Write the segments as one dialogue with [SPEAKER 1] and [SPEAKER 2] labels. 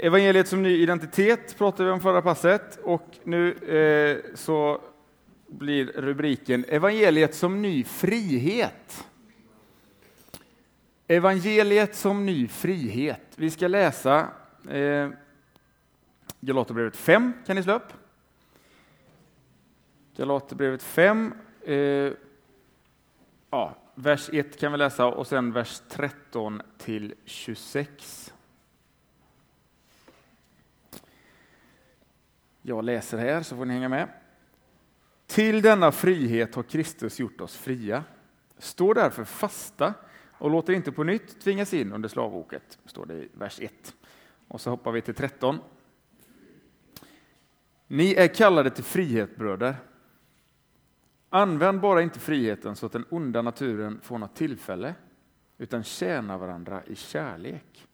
[SPEAKER 1] Evangeliet som ny identitet pratade vi om förra passet och nu eh, så blir rubriken Evangeliet som ny frihet. Evangeliet som ny frihet. Vi ska läsa eh, Galaterbrevet 5, kan ni slå upp? Galaterbrevet 5, eh, ja, vers 1 kan vi läsa och sen vers 13 till 26. Jag läser här så får ni hänga med. Till denna frihet har Kristus gjort oss fria. Stå därför fasta och låt er inte på nytt tvingas in under slavoket, står det i vers 1. Och så hoppar vi till 13. Ni är kallade till frihet, bröder. Använd bara inte friheten så att den onda naturen får något tillfälle, utan tjäna varandra i kärlek.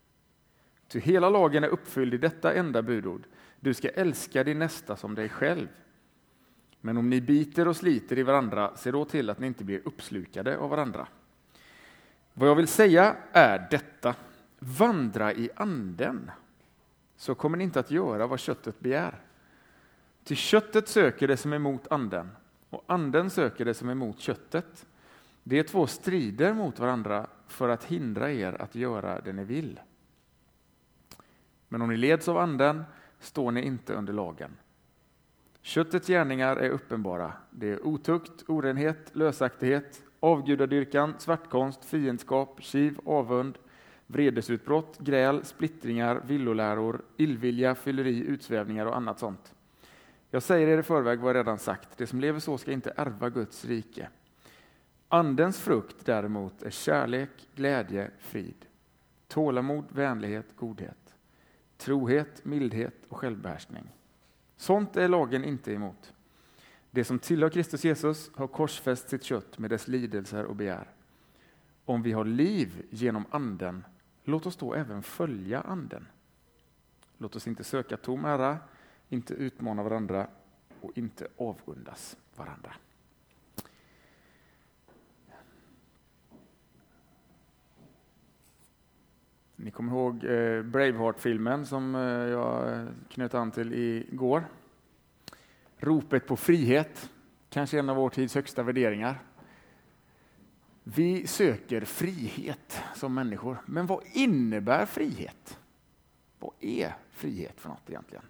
[SPEAKER 1] Ty hela lagen är uppfylld i detta enda budord. Du ska älska din nästa som dig själv. Men om ni biter och sliter i varandra, se då till att ni inte blir uppslukade av varandra. Vad jag vill säga är detta. Vandra i anden, så kommer ni inte att göra vad köttet begär. Till köttet söker det som är emot anden, och anden söker det som är emot köttet. De två strider mot varandra för att hindra er att göra det ni vill. Men om ni leds av anden står ni inte under lagen. Köttets gärningar är uppenbara. Det är otukt, orenhet, lösaktighet, avgudadyrkan, svartkonst, fiendskap, kiv, avund, vredesutbrott, gräl, splittringar, villoläror, illvilja, fylleri, utsvävningar och annat sånt. Jag säger er i förväg vad jag redan sagt, det som lever så ska inte ärva Guds rike. Andens frukt däremot är kärlek, glädje, frid, tålamod, vänlighet, godhet trohet, mildhet och självbehärskning. Sånt är lagen inte emot. Det som tillhör Kristus Jesus har korsfäst sitt kött med dess lidelser och begär. Om vi har liv genom Anden, låt oss då även följa Anden. Låt oss inte söka tom ära, inte utmana varandra och inte avundas varandra. Ni kommer ihåg eh, Braveheart-filmen som eh, jag knöt an till igår. Ropet på frihet, kanske en av vår tids högsta värderingar. Vi söker frihet som människor, men vad innebär frihet? Vad är frihet för något egentligen?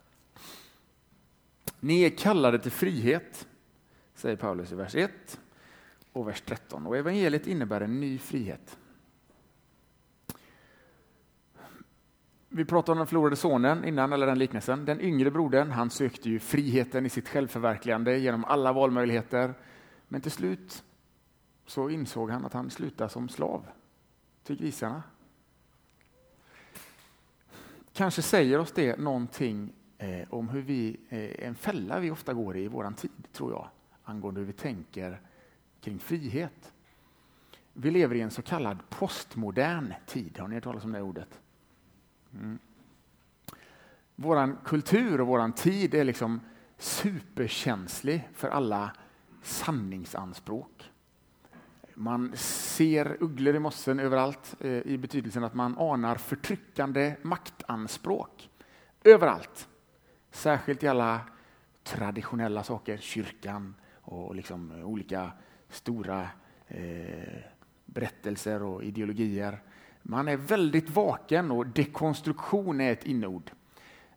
[SPEAKER 1] Ni är kallade till frihet, säger Paulus i vers 1 och vers 13. Och evangeliet innebär en ny frihet. Vi pratade om den förlorade sonen innan, eller den liknelsen. Den yngre brodern, han sökte ju friheten i sitt självförverkligande genom alla valmöjligheter. Men till slut så insåg han att han slutade som slav till grisarna. Kanske säger oss det någonting eh, om hur vi, eh, en fälla vi ofta går i i vår tid, tror jag, angående hur vi tänker kring frihet. Vi lever i en så kallad postmodern tid. Har ni hört talas om det ordet? Mm. Vår kultur och vår tid är liksom superkänslig för alla sanningsanspråk. Man ser ugglor i mossen överallt eh, i betydelsen att man anar förtryckande maktanspråk överallt. Särskilt i alla traditionella saker, kyrkan och liksom olika stora eh, berättelser och ideologier. Man är väldigt vaken och dekonstruktion är ett inord.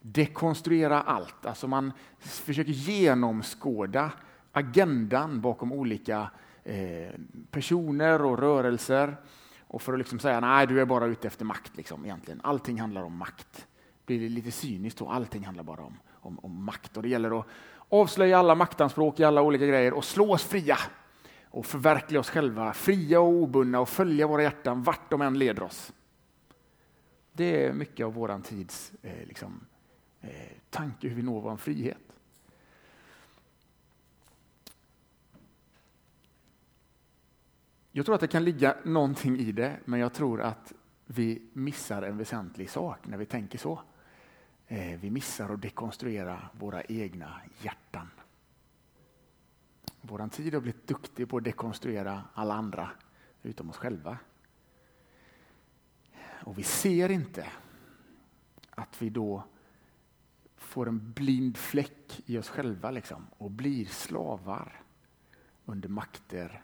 [SPEAKER 1] Dekonstruera allt, alltså man försöker genomskåda agendan bakom olika eh, personer och rörelser. Och för att liksom säga nej, du är bara ute efter makt. Liksom, egentligen. Allting handlar om makt. Blir det lite cyniskt då? Allting handlar bara om, om, om makt. Och det gäller att avslöja alla maktanspråk i alla olika grejer och slå oss fria och förverkliga oss själva, fria och obundna och följa våra hjärtan vart de än leder oss. Det är mycket av vår tids eh, liksom, eh, tanke hur vi når vår frihet. Jag tror att det kan ligga någonting i det, men jag tror att vi missar en väsentlig sak när vi tänker så. Eh, vi missar att dekonstruera våra egna hjärtan. Vår tid har blivit duktig på att dekonstruera alla andra utom oss själva. Och vi ser inte att vi då får en blind fläck i oss själva liksom, och blir slavar under makter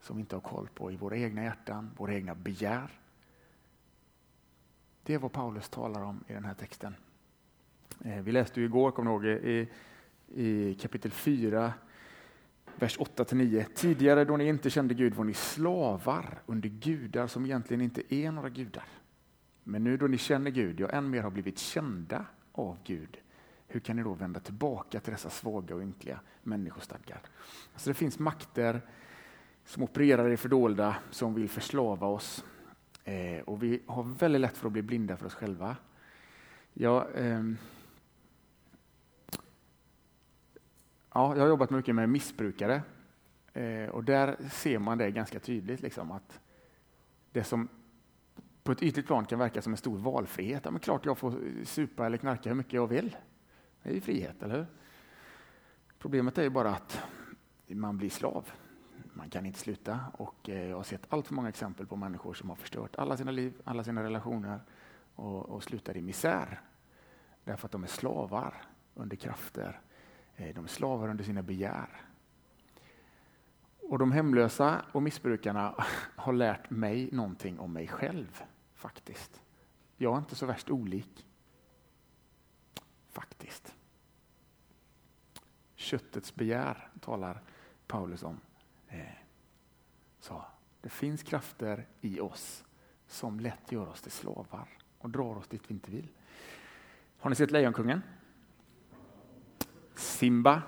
[SPEAKER 1] som vi inte har koll på i våra egna hjärtan, våra egna begär. Det är vad Paulus talar om i den här texten. Eh, vi läste ju igår, kommer ihåg, i, i kapitel 4, vers 8-9. Tidigare då ni inte kände Gud var ni slavar under gudar som egentligen inte är några gudar. Men nu då ni känner Gud, ja än mer har blivit kända av Gud, hur kan ni då vända tillbaka till dessa svaga och ynkliga människostadgar? Alltså det finns makter som opererar i det fördolda, som vill förslava oss. Eh, och vi har väldigt lätt för att bli blinda för oss själva. Jag, eh, ja, jag har jobbat mycket med missbrukare eh, och där ser man det ganska tydligt. Liksom, att det som på ett ytligt plan kan verka som en stor valfrihet. Ja, men klart jag får supa eller knarka hur mycket jag vill. Det är ju frihet, eller hur? Problemet är ju bara att man blir slav. Man kan inte sluta och eh, jag har sett allt för många exempel på människor som har förstört alla sina liv, alla sina relationer och, och slutar i misär. Därför att de är slavar under krafter. Eh, de är slavar under sina begär. Och de hemlösa och missbrukarna har lärt mig någonting om mig själv, faktiskt. Jag är inte så värst olik. Faktiskt. Köttets begär talar Paulus om. Eh, så det finns krafter i oss som lätt gör oss till slavar och drar oss dit vi inte vill. Har ni sett Lejonkungen? Simba.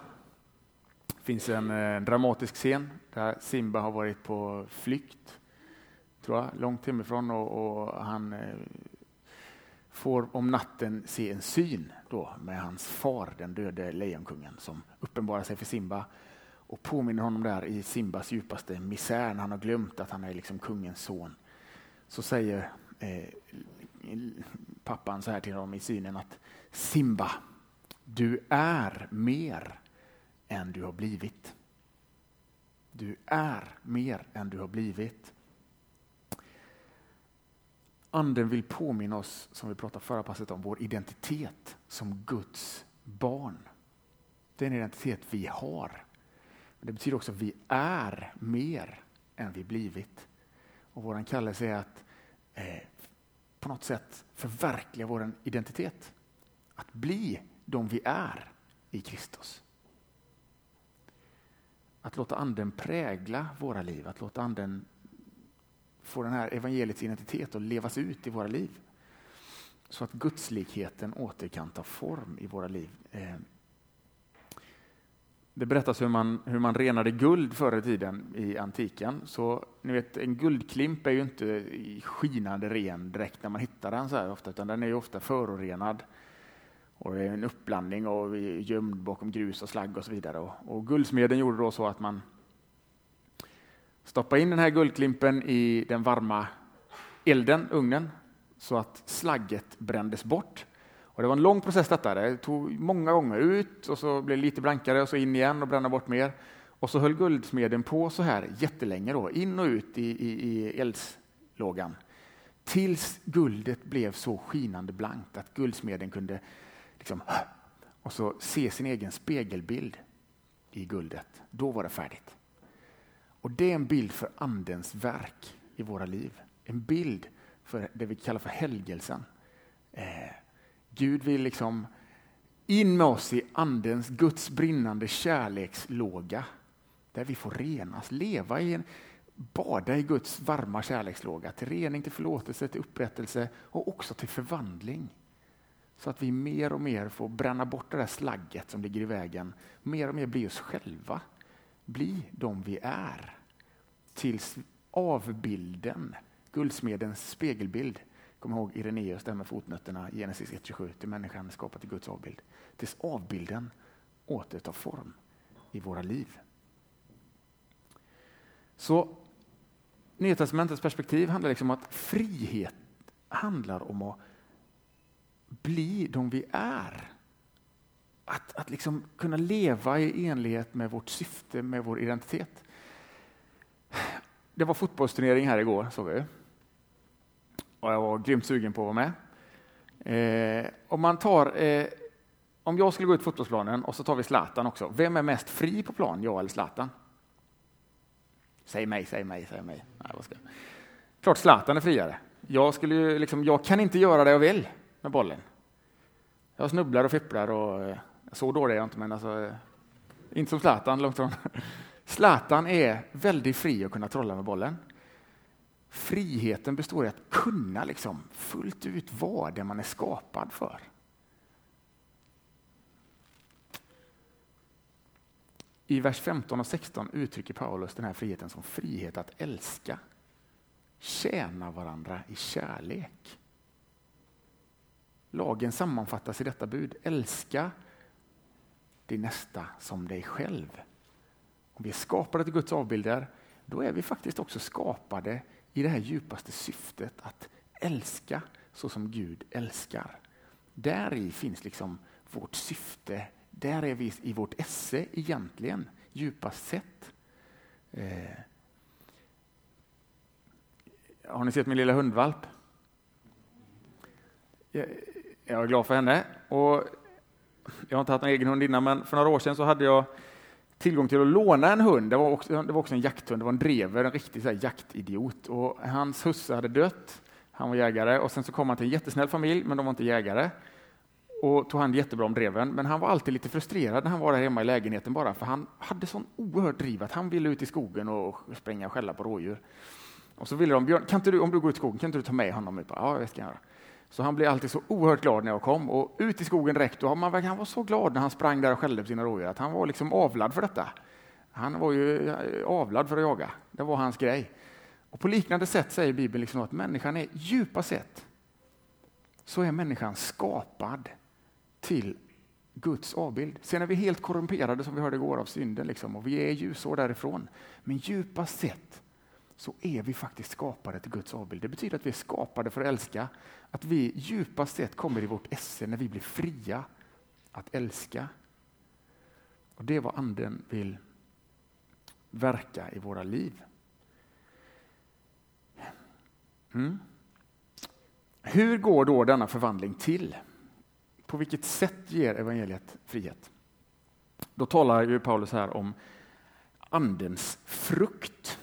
[SPEAKER 1] Det finns en eh, dramatisk scen där Simba har varit på flykt, tror jag, långt hemifrån och, och han eh, får om natten se en syn då med hans far, den döde lejonkungen, som uppenbarar sig för Simba och påminner honom där i Simbas djupaste misär när han har glömt att han är liksom kungens son. Så säger eh, pappan så här till honom i synen att Simba, du är mer än du har blivit. Du är mer än du har blivit. Anden vill påminna oss, som vi pratade förra passet om, vår identitet som Guds barn. Den identitet vi har. Det betyder också att vi är mer än vi blivit. Och vår kallelse är att eh, på något sätt förverkliga vår identitet. Att bli de vi är i Kristus. Att låta anden prägla våra liv, att låta anden få den här evangeliets identitet att levas ut i våra liv. Så att gudslikheten åter kan ta form i våra liv. Eh, det berättas hur man, hur man renade guld förr i tiden i antiken. Så ni vet, en guldklimp är ju inte skinande ren direkt när man hittar den så här ofta, utan den är ju ofta förorenad. Och en uppblandning och gömd bakom grus och slagg och så vidare. Och, och guldsmeden gjorde då så att man stoppade in den här guldklimpen i den varma elden, ugnen, så att slagget brändes bort. Och det var en lång process detta. Det tog många gånger ut och så blev det lite blankare och så in igen och bränna bort mer. Och så höll guldsmeden på så här jättelänge, då, in och ut i, i, i eldslågan. Tills guldet blev så skinande blankt att guldsmeden kunde liksom, och så se sin egen spegelbild i guldet. Då var det färdigt. Och det är en bild för Andens verk i våra liv. En bild för det vi kallar för helgelsen. Eh, Gud vill liksom in med oss i Andens, Guds brinnande kärlekslåga. Där vi får renas, leva i en, bada i Guds varma kärlekslåga. Till rening, till förlåtelse, till upprättelse och också till förvandling. Så att vi mer och mer får bränna bort det där slagget som ligger i vägen. Mer och mer bli oss själva. Bli de vi är. Tills avbilden, guldsmedens spegelbild, Kom ihåg Ireneus där med fotnötterna, Genesis 1.27, till människan skapad i Guds avbild. Tills avbilden återtar form i våra liv. Så Nya Testamentets perspektiv handlar liksom om att frihet handlar om att bli de vi är. Att, att liksom kunna leva i enlighet med vårt syfte, med vår identitet. Det var fotbollsturnering här igår, såg vi. Och jag var grymt sugen på att vara med. Eh, om man tar, eh, om jag skulle gå ut fotbollsplanen och så tar vi Zlatan också. Vem är mest fri på plan, jag eller Zlatan? Säg mig, säg mig, säg mig. Nej, vad ska jag? Klart Zlatan är friare. Jag, skulle ju liksom, jag kan inte göra det jag vill med bollen. Jag snubblar och fipplar och eh, så dålig är jag inte, men alltså, eh, inte som Zlatan långt ifrån. Zlatan är väldigt fri att kunna trolla med bollen. Friheten består i att kunna liksom fullt ut vara det man är skapad för. I vers 15 och 16 uttrycker Paulus den här friheten som frihet att älska, tjäna varandra i kärlek. Lagen sammanfattas i detta bud. Älska din nästa som dig själv. Om vi är skapade till Guds avbilder, då är vi faktiskt också skapade i det här djupaste syftet att älska så som Gud älskar. Där i finns liksom vårt syfte. Där är vi i vårt esse egentligen, djupast sett. Eh. Har ni sett min lilla hundvalp? Jag, är glad för henne. Och jag har inte haft en egen hund innan, men för några år sedan så hade jag tillgång till att låna en hund. Det var också, det var också en jakthund, det var en drever, en riktig så här, jaktidiot. Och hans husse hade dött, han var jägare, och sen så kom han till en jättesnäll familj, men de var inte jägare. Och tog hand jättebra om dreven, men han var alltid lite frustrerad när han var där hemma i lägenheten bara, för han hade sån oerhört driv att han ville ut i skogen och spränga och skälla på rådjur. Och så ville de, Björn, kan inte du, om du går ut i skogen, kan inte du ta med honom? Ut? Ja, det ska jag göra. Så han blev alltid så oerhört glad när jag kom och ut i skogen direkt. Och man, han var så glad när han sprang där och skällde på sina rådjur att han var liksom avlad för detta. Han var ju eh, avlad för att jaga. Det var hans grej. Och på liknande sätt säger Bibeln liksom att människan är djupa sett så är människan skapad till Guds avbild. Sen är vi helt korrumperade som vi hörde igår av synden liksom, och vi är ljusår därifrån. Men djupast sett så är vi faktiskt skapade till Guds avbild. Det betyder att vi är skapade för att älska, att vi djupast sett kommer i vårt esse när vi blir fria att älska. Och Det är vad Anden vill verka i våra liv. Mm. Hur går då denna förvandling till? På vilket sätt ger evangeliet frihet? Då talar ju Paulus här om Andens frukt.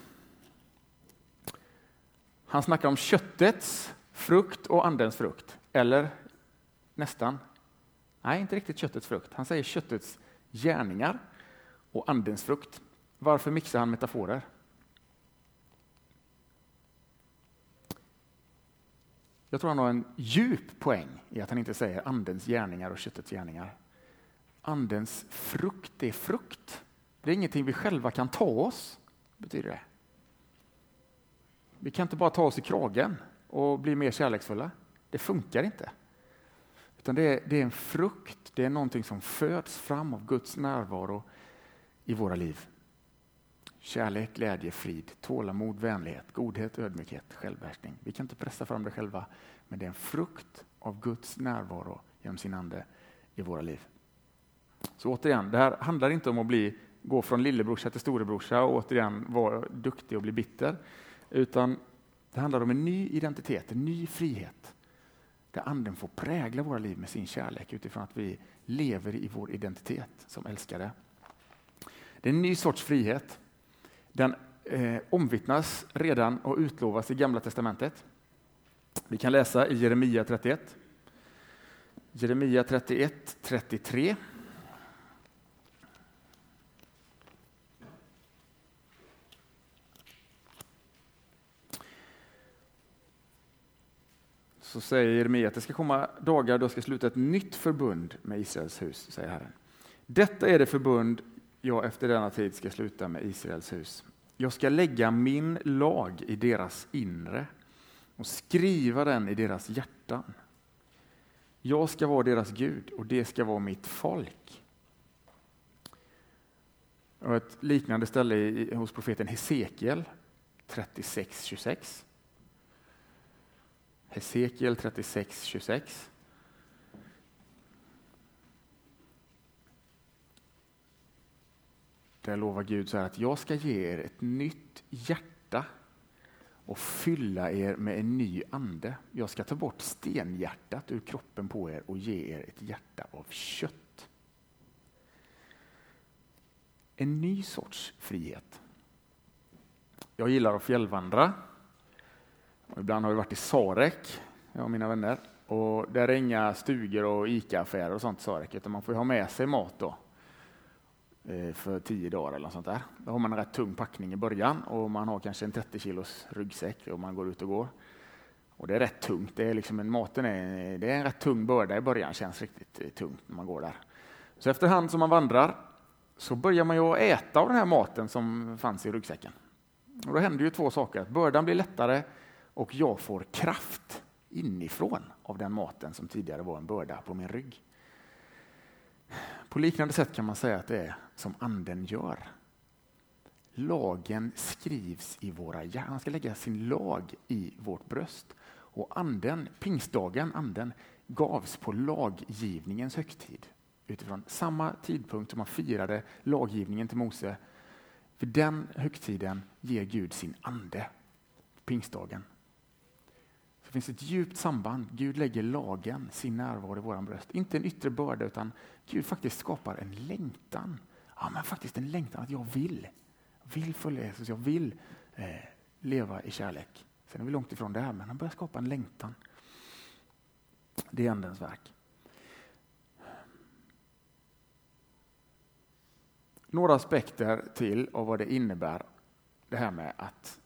[SPEAKER 1] Han snackar om köttets frukt och andens frukt. Eller nästan. Nej, inte riktigt köttets frukt. Han säger köttets gärningar och andens frukt. Varför mixar han metaforer? Jag tror han har en djup poäng i att han inte säger andens gärningar och köttets gärningar. Andens frukt är frukt. Det är ingenting vi själva kan ta oss, betyder det. Vi kan inte bara ta oss i kragen och bli mer kärleksfulla. Det funkar inte. Utan det är, det är en frukt, det är någonting som föds fram av Guds närvaro i våra liv. Kärlek, glädje, frid, tålamod, vänlighet, godhet, ödmjukhet, självbehärskning. Vi kan inte pressa fram det själva, men det är en frukt av Guds närvaro genom sin Ande i våra liv. Så återigen, det här handlar inte om att bli, gå från lillebrorsa till storebrorsa och återigen vara duktig och bli bitter. Utan det handlar om en ny identitet, en ny frihet. Där Anden får prägla våra liv med sin kärlek utifrån att vi lever i vår identitet som älskade. Det är en ny sorts frihet. Den eh, omvittnas redan och utlovas i Gamla Testamentet. Vi kan läsa i Jeremia 31. Jeremia 31, 33. Så säger Jeremia att det ska komma dagar då jag ska sluta ett nytt förbund med Israels hus, säger Herren. Detta är det förbund jag efter denna tid ska sluta med Israels hus. Jag ska lägga min lag i deras inre och skriva den i deras hjärtan. Jag ska vara deras Gud och det ska vara mitt folk. Och ett liknande ställe hos profeten Hesekiel 36-26. Hesekiel 36, 26. Där lovar Gud så här att jag ska ge er ett nytt hjärta och fylla er med en ny ande. Jag ska ta bort stenhjärtat ur kroppen på er och ge er ett hjärta av kött. En ny sorts frihet. Jag gillar att fjällvandra. Ibland har vi varit i Sarek, jag och mina vänner. Och där är inga stugor och ICA-affärer och sånt i Sarek, utan man får ha med sig mat då eh, för tio dagar eller något sånt där. Då har man en rätt tung packning i början och man har kanske en 30 kilos ryggsäck om man går ut och går. Och det är rätt tungt. Det är liksom en, maten är, det är en rätt tung börda i början, känns riktigt eh, tungt när man går där. Så efterhand som man vandrar så börjar man ju äta av den här maten som fanns i ryggsäcken. Och då händer ju två saker. Att bördan blir lättare och jag får kraft inifrån av den maten som tidigare var en börda på min rygg. På liknande sätt kan man säga att det är som anden gör. Lagen skrivs i våra hjärtan. Han ska lägga sin lag i vårt bröst. Och anden, pingstdagen, anden, gavs på laggivningens högtid utifrån samma tidpunkt som man firade laggivningen till Mose. För den högtiden ger Gud sin ande, pingstdagen. Det finns ett djupt samband. Gud lägger lagen, sin närvaro i våran bröst. Inte en yttre börda utan Gud faktiskt skapar en längtan. Ja, men faktiskt en längtan att jag vill. vill följa Jesus, jag vill eh, leva i kärlek. Sen är vi långt ifrån det här, men han börjar skapa en längtan. Det är Andens verk. Några aspekter till av vad det innebär det här med att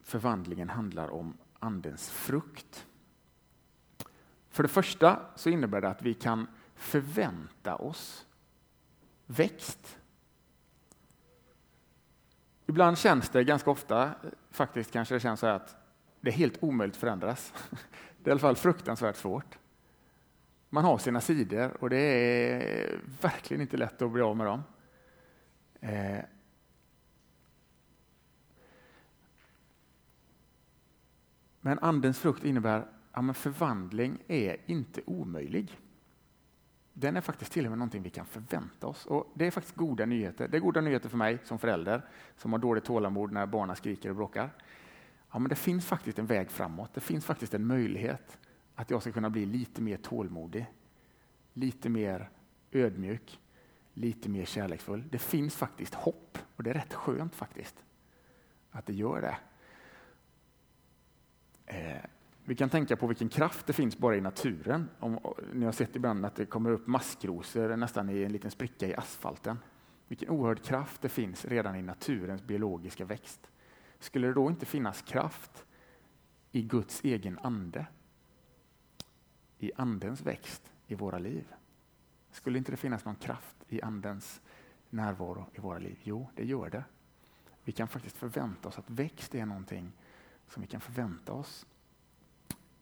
[SPEAKER 1] förvandlingen handlar om Andens frukt. För det första så innebär det att vi kan förvänta oss växt. Ibland känns det, ganska ofta faktiskt kanske det känns så att det är helt omöjligt att förändras. Det är i alla fall fruktansvärt svårt. Man har sina sidor och det är verkligen inte lätt att bli av med dem. Eh, Men andens frukt innebär att förvandling är inte omöjlig. Den är faktiskt till och med någonting vi kan förvänta oss. Och Det är faktiskt goda nyheter. Det är goda nyheter för mig som förälder som har dåligt tålamod när barnen skriker och bråkar. Ja, men det finns faktiskt en väg framåt. Det finns faktiskt en möjlighet att jag ska kunna bli lite mer tålmodig, lite mer ödmjuk, lite mer kärleksfull. Det finns faktiskt hopp och det är rätt skönt faktiskt att det gör det. Eh, vi kan tänka på vilken kraft det finns bara i naturen. Om, ni har sett ibland att det kommer upp maskrosor nästan i en liten spricka i asfalten. Vilken oerhörd kraft det finns redan i naturens biologiska växt. Skulle det då inte finnas kraft i Guds egen ande? I andens växt i våra liv? Skulle inte det finnas någon kraft i andens närvaro i våra liv? Jo, det gör det. Vi kan faktiskt förvänta oss att växt är någonting som vi kan förvänta oss.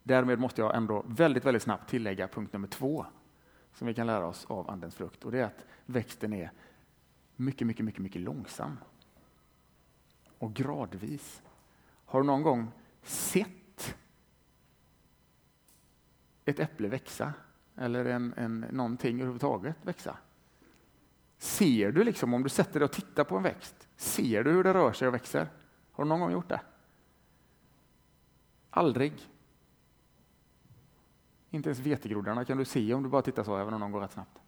[SPEAKER 1] Därmed måste jag ändå väldigt, väldigt snabbt tillägga punkt nummer två som vi kan lära oss av Andens frukt och det är att växten är mycket, mycket, mycket, mycket långsam och gradvis. Har du någon gång sett ett äpple växa eller en, en, någonting överhuvudtaget växa? Ser du liksom, om du sätter dig och tittar på en växt, ser du hur det rör sig och växer? Har du någon gång gjort det? Aldrig. Inte ens vetegroddarna kan du se om du bara tittar så, även om de går rätt snabbt.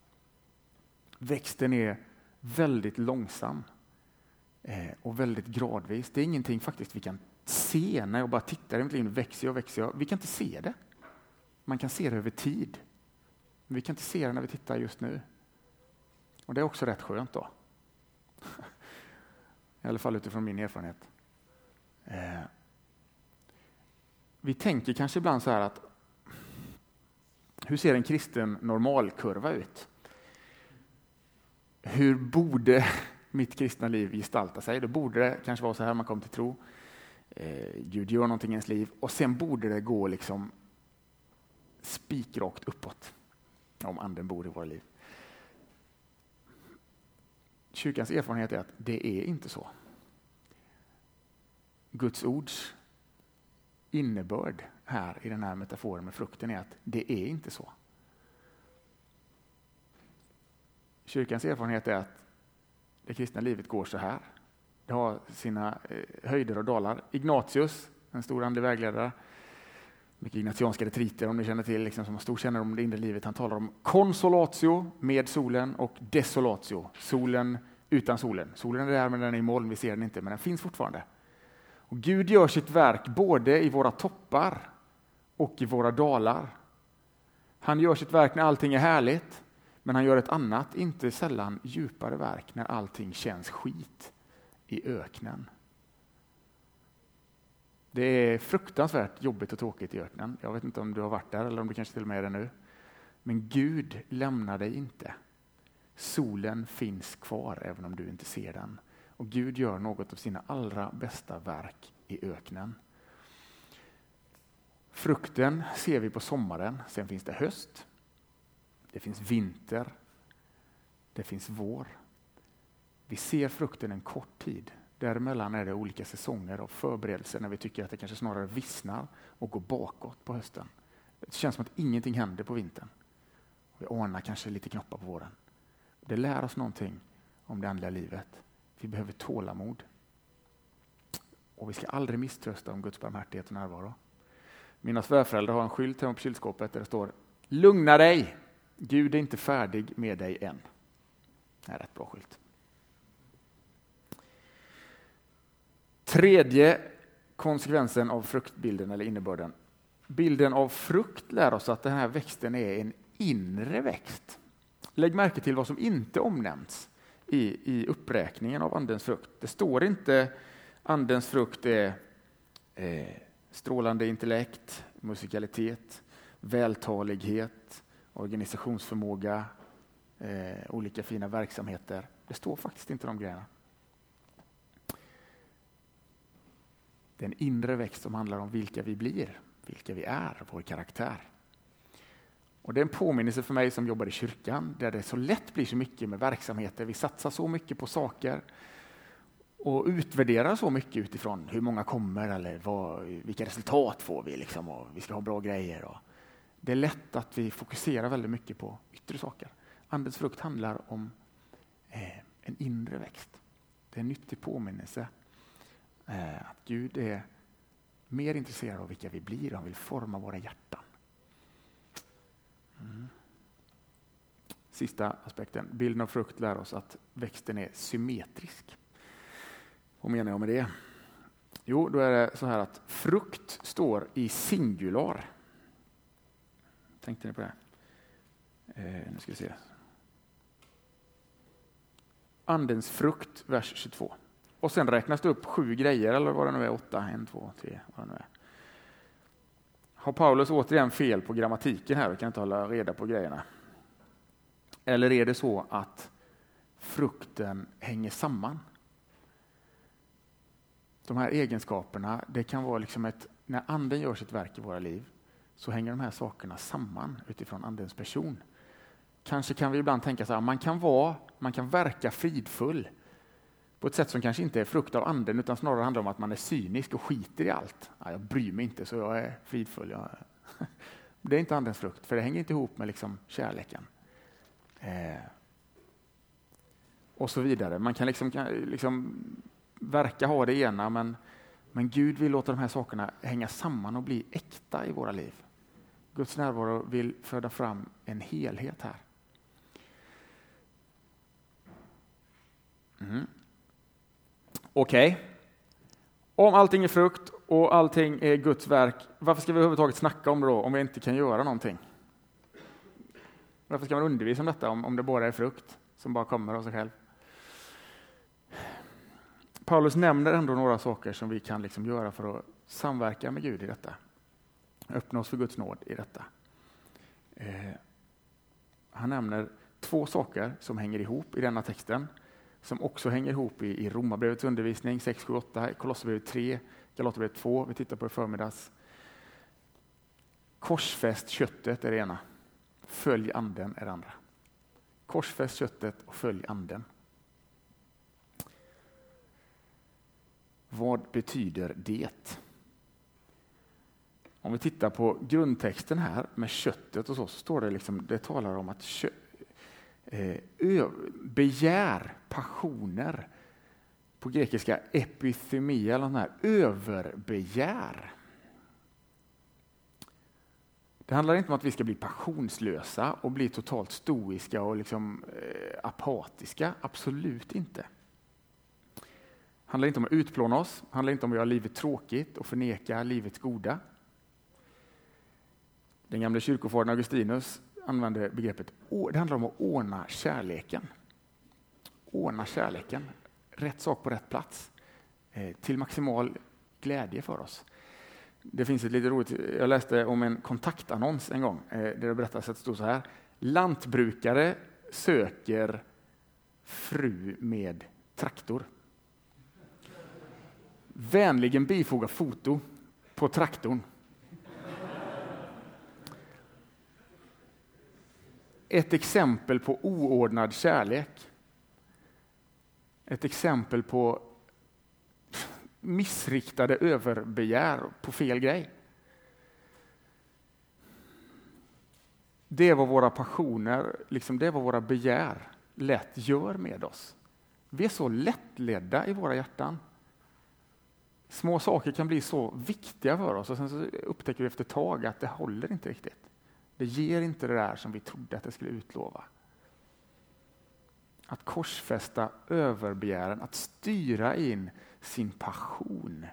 [SPEAKER 1] Växten är väldigt långsam eh, och väldigt gradvis. Det är ingenting faktiskt vi kan se när jag bara tittar i mitt liv. Växer jag, växer jag? Vi kan inte se det. Man kan se det över tid. Men vi kan inte se det när vi tittar just nu. Och det är också rätt skönt då. I alla fall utifrån min erfarenhet. Eh, vi tänker kanske ibland så här att hur ser en kristen normalkurva ut? Hur borde mitt kristna liv gestalta sig? Då borde det kanske vara så här man kommer till tro. Eh, Gud gör någonting i ens liv och sen borde det gå liksom spikrakt uppåt om anden bor i våra liv. Kyrkans erfarenhet är att det är inte så. Guds ords innebörd här i den här metaforen med frukten är att det är inte så. Kyrkans erfarenhet är att det kristna livet går så här. Det har sina eh, höjder och dalar. Ignatius en stor andlig vägledare. Mycket ignatianska retriter om ni känner till, liksom, som har stor kännedom om det inre livet. Han talar om konsolatio med solen och desolatio, solen utan solen. Solen är där men den är i moln, vi ser den inte, men den finns fortfarande. Och Gud gör sitt verk både i våra toppar och i våra dalar. Han gör sitt verk när allting är härligt, men han gör ett annat, inte sällan djupare verk när allting känns skit i öknen. Det är fruktansvärt jobbigt och tråkigt i öknen. Jag vet inte om du har varit där eller om du kanske till och med är där nu. Men Gud lämnar dig inte. Solen finns kvar även om du inte ser den. Och Gud gör något av sina allra bästa verk i öknen. Frukten ser vi på sommaren, sen finns det höst, det finns vinter, det finns vår. Vi ser frukten en kort tid. Däremellan är det olika säsonger av förberedelser när vi tycker att det kanske snarare vissnar och går bakåt på hösten. Det känns som att ingenting händer på vintern. Vi anar kanske lite knoppar på våren. Det lär oss någonting om det andliga livet. Vi behöver tålamod. Och vi ska aldrig misströsta om Guds barmhärtighet och närvaro. Mina svärföräldrar har en skylt hemma på kylskåpet där det står Lugna dig! Gud är inte färdig med dig än. Det är en rätt bra skylt. Tredje konsekvensen av fruktbilden eller innebörden. Bilden av frukt lär oss att den här växten är en inre växt. Lägg märke till vad som inte omnämns i, i uppräkningen av Andens frukt. Det står inte Andens frukt är eh, strålande intellekt, musikalitet, vältalighet, organisationsförmåga, eh, olika fina verksamheter. Det står faktiskt inte de grejerna. Det är en inre växt som handlar om vilka vi blir, vilka vi är, vår karaktär. Och Det är en påminnelse för mig som jobbar i kyrkan, där det så lätt blir så mycket med verksamheter. Vi satsar så mycket på saker och utvärderar så mycket utifrån hur många kommer eller vad, vilka resultat får vi liksom, och vi ska ha bra grejer. Och det är lätt att vi fokuserar väldigt mycket på yttre saker. Andens frukt handlar om eh, en inre växt. Det är en nyttig påminnelse eh, att Gud är mer intresserad av vilka vi blir han vill forma våra hjärtan. Sista aspekten. Bilden av frukt lär oss att växten är symmetrisk. Vad menar jag med det? Jo, då är det så här att frukt står i singular. Tänkte ni på det? Eh, nu ska vi se. Andens frukt, vers 22. Och sen räknas det upp sju grejer, eller vad det nu är, åtta, en, två, tre, vad det nu är. Har Paulus återigen fel på grammatiken här och kan inte hålla reda på grejerna? Eller är det så att frukten hänger samman? De här egenskaperna, det kan vara liksom ett, när anden gör sitt verk i våra liv, så hänger de här sakerna samman utifrån andens person. Kanske kan vi ibland tänka så här, man kan vara, man kan verka fridfull på ett sätt som kanske inte är frukt av anden utan snarare handlar om att man är cynisk och skiter i allt. Ja, jag bryr mig inte så jag är fridfull. Jag... Det är inte andens frukt för det hänger inte ihop med liksom kärleken. Eh... Och så vidare. Man kan liksom, liksom verka ha det ena men, men Gud vill låta de här sakerna hänga samman och bli äkta i våra liv. Guds närvaro vill föda fram en helhet här. Mm. Okej. Okay. Om allting är frukt och allting är Guds verk, varför ska vi överhuvudtaget snacka om det då om vi inte kan göra någonting? Varför ska man undervisa om detta om, om det bara är frukt som bara kommer av sig själv? Paulus nämner ändå några saker som vi kan liksom göra för att samverka med Gud i detta. Öppna oss för Guds nåd i detta. Eh, han nämner två saker som hänger ihop i denna texten som också hänger ihop i, i Romarbrevets undervisning 6, 7, 8, Kolosserbrevet 3, Galaterbrevet 2, vi tittar på det förmiddags. Korsfäst köttet är det ena, följ anden är det andra. Korsfäst köttet och följ anden. Vad betyder det? Om vi tittar på grundtexten här med köttet och så, så står det liksom, det talar om att kö, eh, begär, passioner, på grekiska epithymia, eller här, överbegär. Det handlar inte om att vi ska bli passionslösa och bli totalt stoiska och liksom, eh, apatiska. Absolut inte. Det handlar inte om att utplåna oss, det handlar inte om att göra livet tråkigt och förneka livets goda. Den gamle kyrkofadern Augustinus använde begreppet det handlar om att ordna kärleken. Ordna kärleken, rätt sak på rätt plats, eh, till maximal glädje för oss. Det finns ett lite roligt, jag läste om en kontaktannons en gång eh, där det berättas att det stod så här. Lantbrukare söker fru med traktor. Vänligen bifoga foto på traktorn. Ett exempel på oordnad kärlek. Ett exempel på missriktade överbegär på fel grej. Det är vad våra passioner, liksom det är vad våra begär lätt gör med oss. Vi är så lättledda i våra hjärtan. Små saker kan bli så viktiga för oss och sen så upptäcker vi efter ett tag att det håller inte riktigt. Det ger inte det där som vi trodde att det skulle utlova. Att korsfästa överbegären, att styra in sin passion.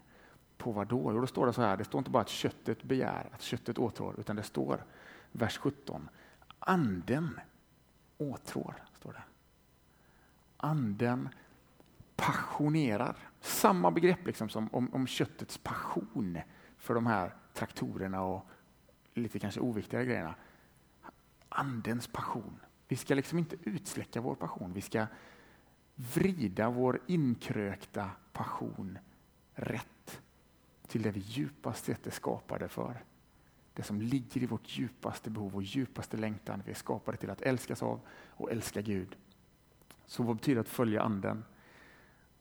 [SPEAKER 1] På vad då? Jo, då står det så här, det står inte bara att köttet begär, att köttet åtrår, utan det står, vers 17, anden åtrår. Står det. Anden passionerar. Samma begrepp liksom som om, om köttets passion för de här traktorerna och lite kanske oviktigare grejerna. Andens passion. Vi ska liksom inte utsläcka vår passion. Vi ska vrida vår inkrökta passion rätt till det vi djupast sett är skapade för. Det som ligger i vårt djupaste behov och djupaste längtan. Vi är skapade till att älskas av och älska Gud. Så vad betyder att följa anden?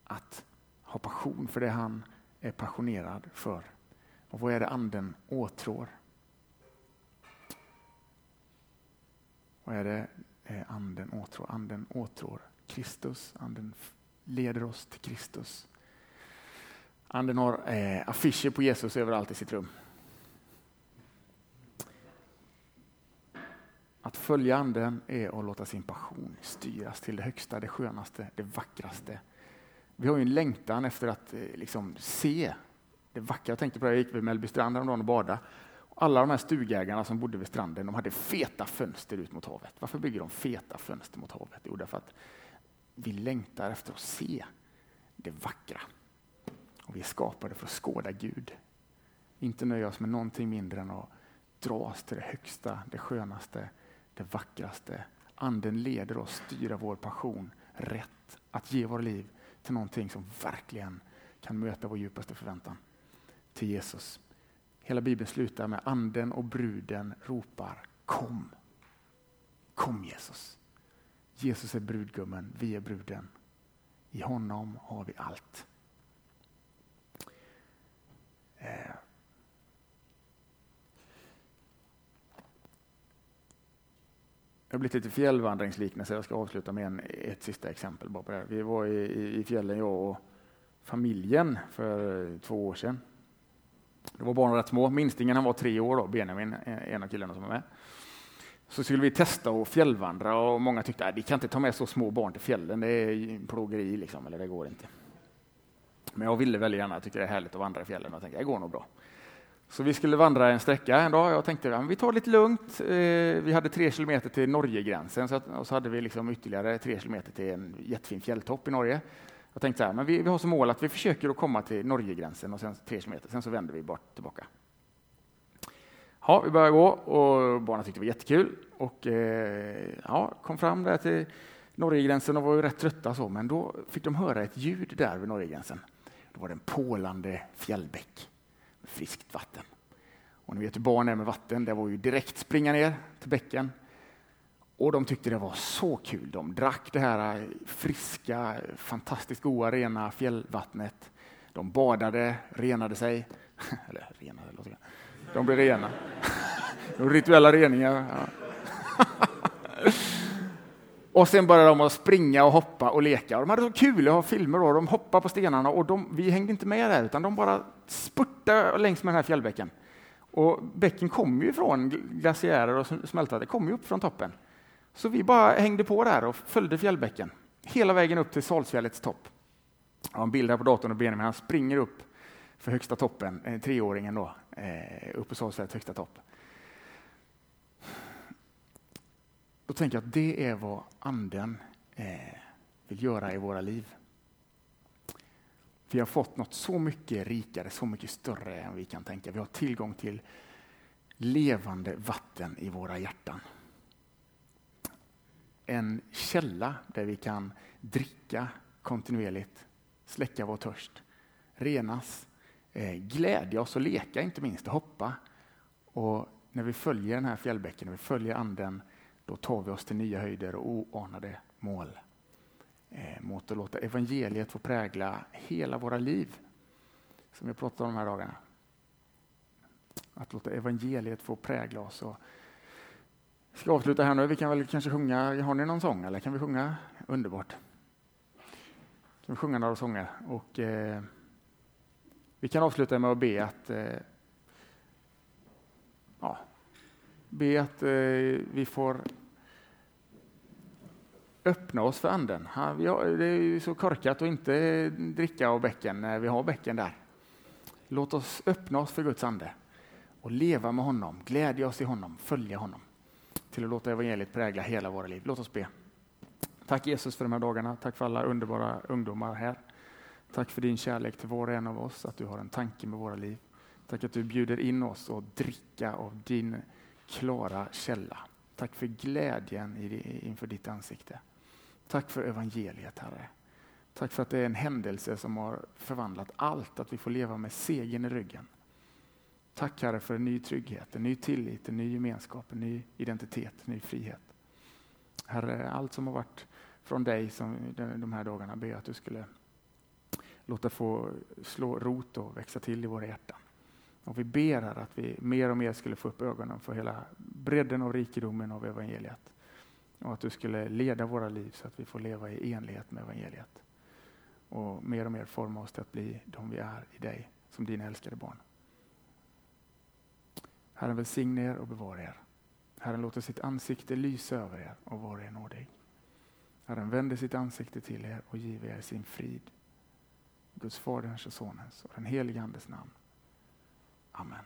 [SPEAKER 1] Att ha passion för det han är passionerad för. Och vad är det anden åtrår? Vad är det eh, anden åtrår? Anden åtrår Kristus. Anden leder oss till Kristus. Anden har eh, affischer på Jesus överallt i sitt rum. Att följa anden är att låta sin passion styras till det högsta, det skönaste, det vackraste. Vi har ju en längtan efter att eh, liksom, se det vackra. Jag tänkte på det, jag gick vid Mellbystrand häromdagen och badade. Alla de här stugägarna som bodde vid stranden de hade feta fönster ut mot havet. Varför bygger de feta fönster mot havet? Jo, därför att vi längtar efter att se det vackra. Och vi är skapade för att skåda Gud. Inte nöja oss med någonting mindre än att dras till det högsta, det skönaste, det vackraste. Anden leder oss styra vår passion rätt. Att ge våra liv till någonting som verkligen kan möta vår djupaste förväntan. Till Jesus. Hela Bibeln slutar med anden och bruden ropar Kom! Kom Jesus! Jesus är brudgummen, vi är bruden. I honom har vi allt. Eh. Det har blivit lite fjällvandringsliknelse. Jag ska avsluta med en, ett sista exempel. Bara på det. Vi var i, i fjällen, jag och familjen, för två år sedan. Det var barnen rätt små. Minstingen han var tre år, då, Benjamin, en av killarna som var med så skulle vi testa att fjällvandra och många tyckte att vi kan inte ta med så små barn till fjällen, det är plågeri, liksom, eller det går inte. Men jag ville väldigt gärna, jag tycker det är härligt att vandra i fjällen och tänkte det går nog bra. Så vi skulle vandra en sträcka en dag. Jag tänkte att vi tar det lite lugnt. Eh, vi hade tre kilometer till Norgegränsen och så hade vi liksom ytterligare tre kilometer till en jättefin fjälltopp i Norge. Jag tänkte så här, men vi, vi har som mål att vi försöker att komma till Norgegränsen och sen tre kilometer, sen så vänder vi bort tillbaka. Ja, vi började gå och barnen tyckte det var jättekul. Och, eh, ja, kom fram där till Norgegränsen och var ju rätt trötta, så, men då fick de höra ett ljud där vid Norgegränsen. Då var det en pålande fjällbäck med friskt vatten. Och ni vet hur barn är med vatten, det var ju direkt springa ner till bäcken. Och de tyckte det var så kul. De drack det här friska, fantastiskt goda, rena fjällvattnet. De badade, renade sig. Eller renade, de blir rena. De rituella reningar. Ja. Och sen började de att springa och hoppa och leka. Och de hade så kul, jag har filmer då, de hoppade på stenarna och de, vi hängde inte med där utan de bara spurtade längs med den här fjällbäcken. Och bäcken kom ju från glaciärer och smältade, kom ju upp från toppen. Så vi bara hängde på där och följde fjällbäcken hela vägen upp till Salsfjällets topp. Jag har en bild här på datorn och Benjamin han springer upp för högsta toppen, eh, treåringen då, eh, uppe på Salsfjällets högsta topp. Då tänker jag att det är vad anden eh, vill göra i våra liv. Vi har fått något så mycket rikare, så mycket större än vi kan tänka. Vi har tillgång till levande vatten i våra hjärtan. En källa där vi kan dricka kontinuerligt, släcka vår törst, renas, Eh, glädja oss och leka inte minst och hoppa. Och när vi följer den här fjällbäcken, när vi följer anden, då tar vi oss till nya höjder och oanade mål eh, mot att låta evangeliet få prägla hela våra liv. Som vi pratat om de här dagarna. Att låta evangeliet få prägla oss. Och ska avsluta här nu. Vi kan väl kanske sjunga. Har ni någon sång eller kan vi sjunga? Underbart. Kan vi sjunga några sånger? Och, eh, vi kan avsluta med att be att eh, ja, be att eh, vi får öppna oss för anden. det är ju så korkat att inte dricka av bäcken när vi har bäcken där. Låt oss öppna oss för Guds ande och leva med honom, glädja oss i honom, följa honom till att låta evangeliet prägla hela våra liv. Låt oss be. Tack Jesus för de här dagarna. Tack för alla underbara ungdomar här. Tack för din kärlek till var och en av oss, att du har en tanke med våra liv. Tack att du bjuder in oss att dricka av din klara källa. Tack för glädjen inför ditt ansikte. Tack för evangeliet, Herre. Tack för att det är en händelse som har förvandlat allt, att vi får leva med segern i ryggen. Tack Herre för en ny trygghet, en ny tillit, en ny gemenskap, en ny identitet, en ny frihet. Herre, allt som har varit från dig som de här dagarna ber jag att du skulle låta få slå rot och växa till i våra hjärtan. Och vi ber här att vi mer och mer skulle få upp ögonen för hela bredden och rikedomen av evangeliet. Och att du skulle leda våra liv så att vi får leva i enlighet med evangeliet. Och mer och mer forma oss till att bli de vi är i dig, som dina älskade barn. Herren välsigne er och bevara er. Herren låter sitt ansikte lysa över er och vara er nådig. Herren vänder sitt ansikte till er och giver er sin frid. Guds Faderns och Sonens och den helige Andes namn. Amen.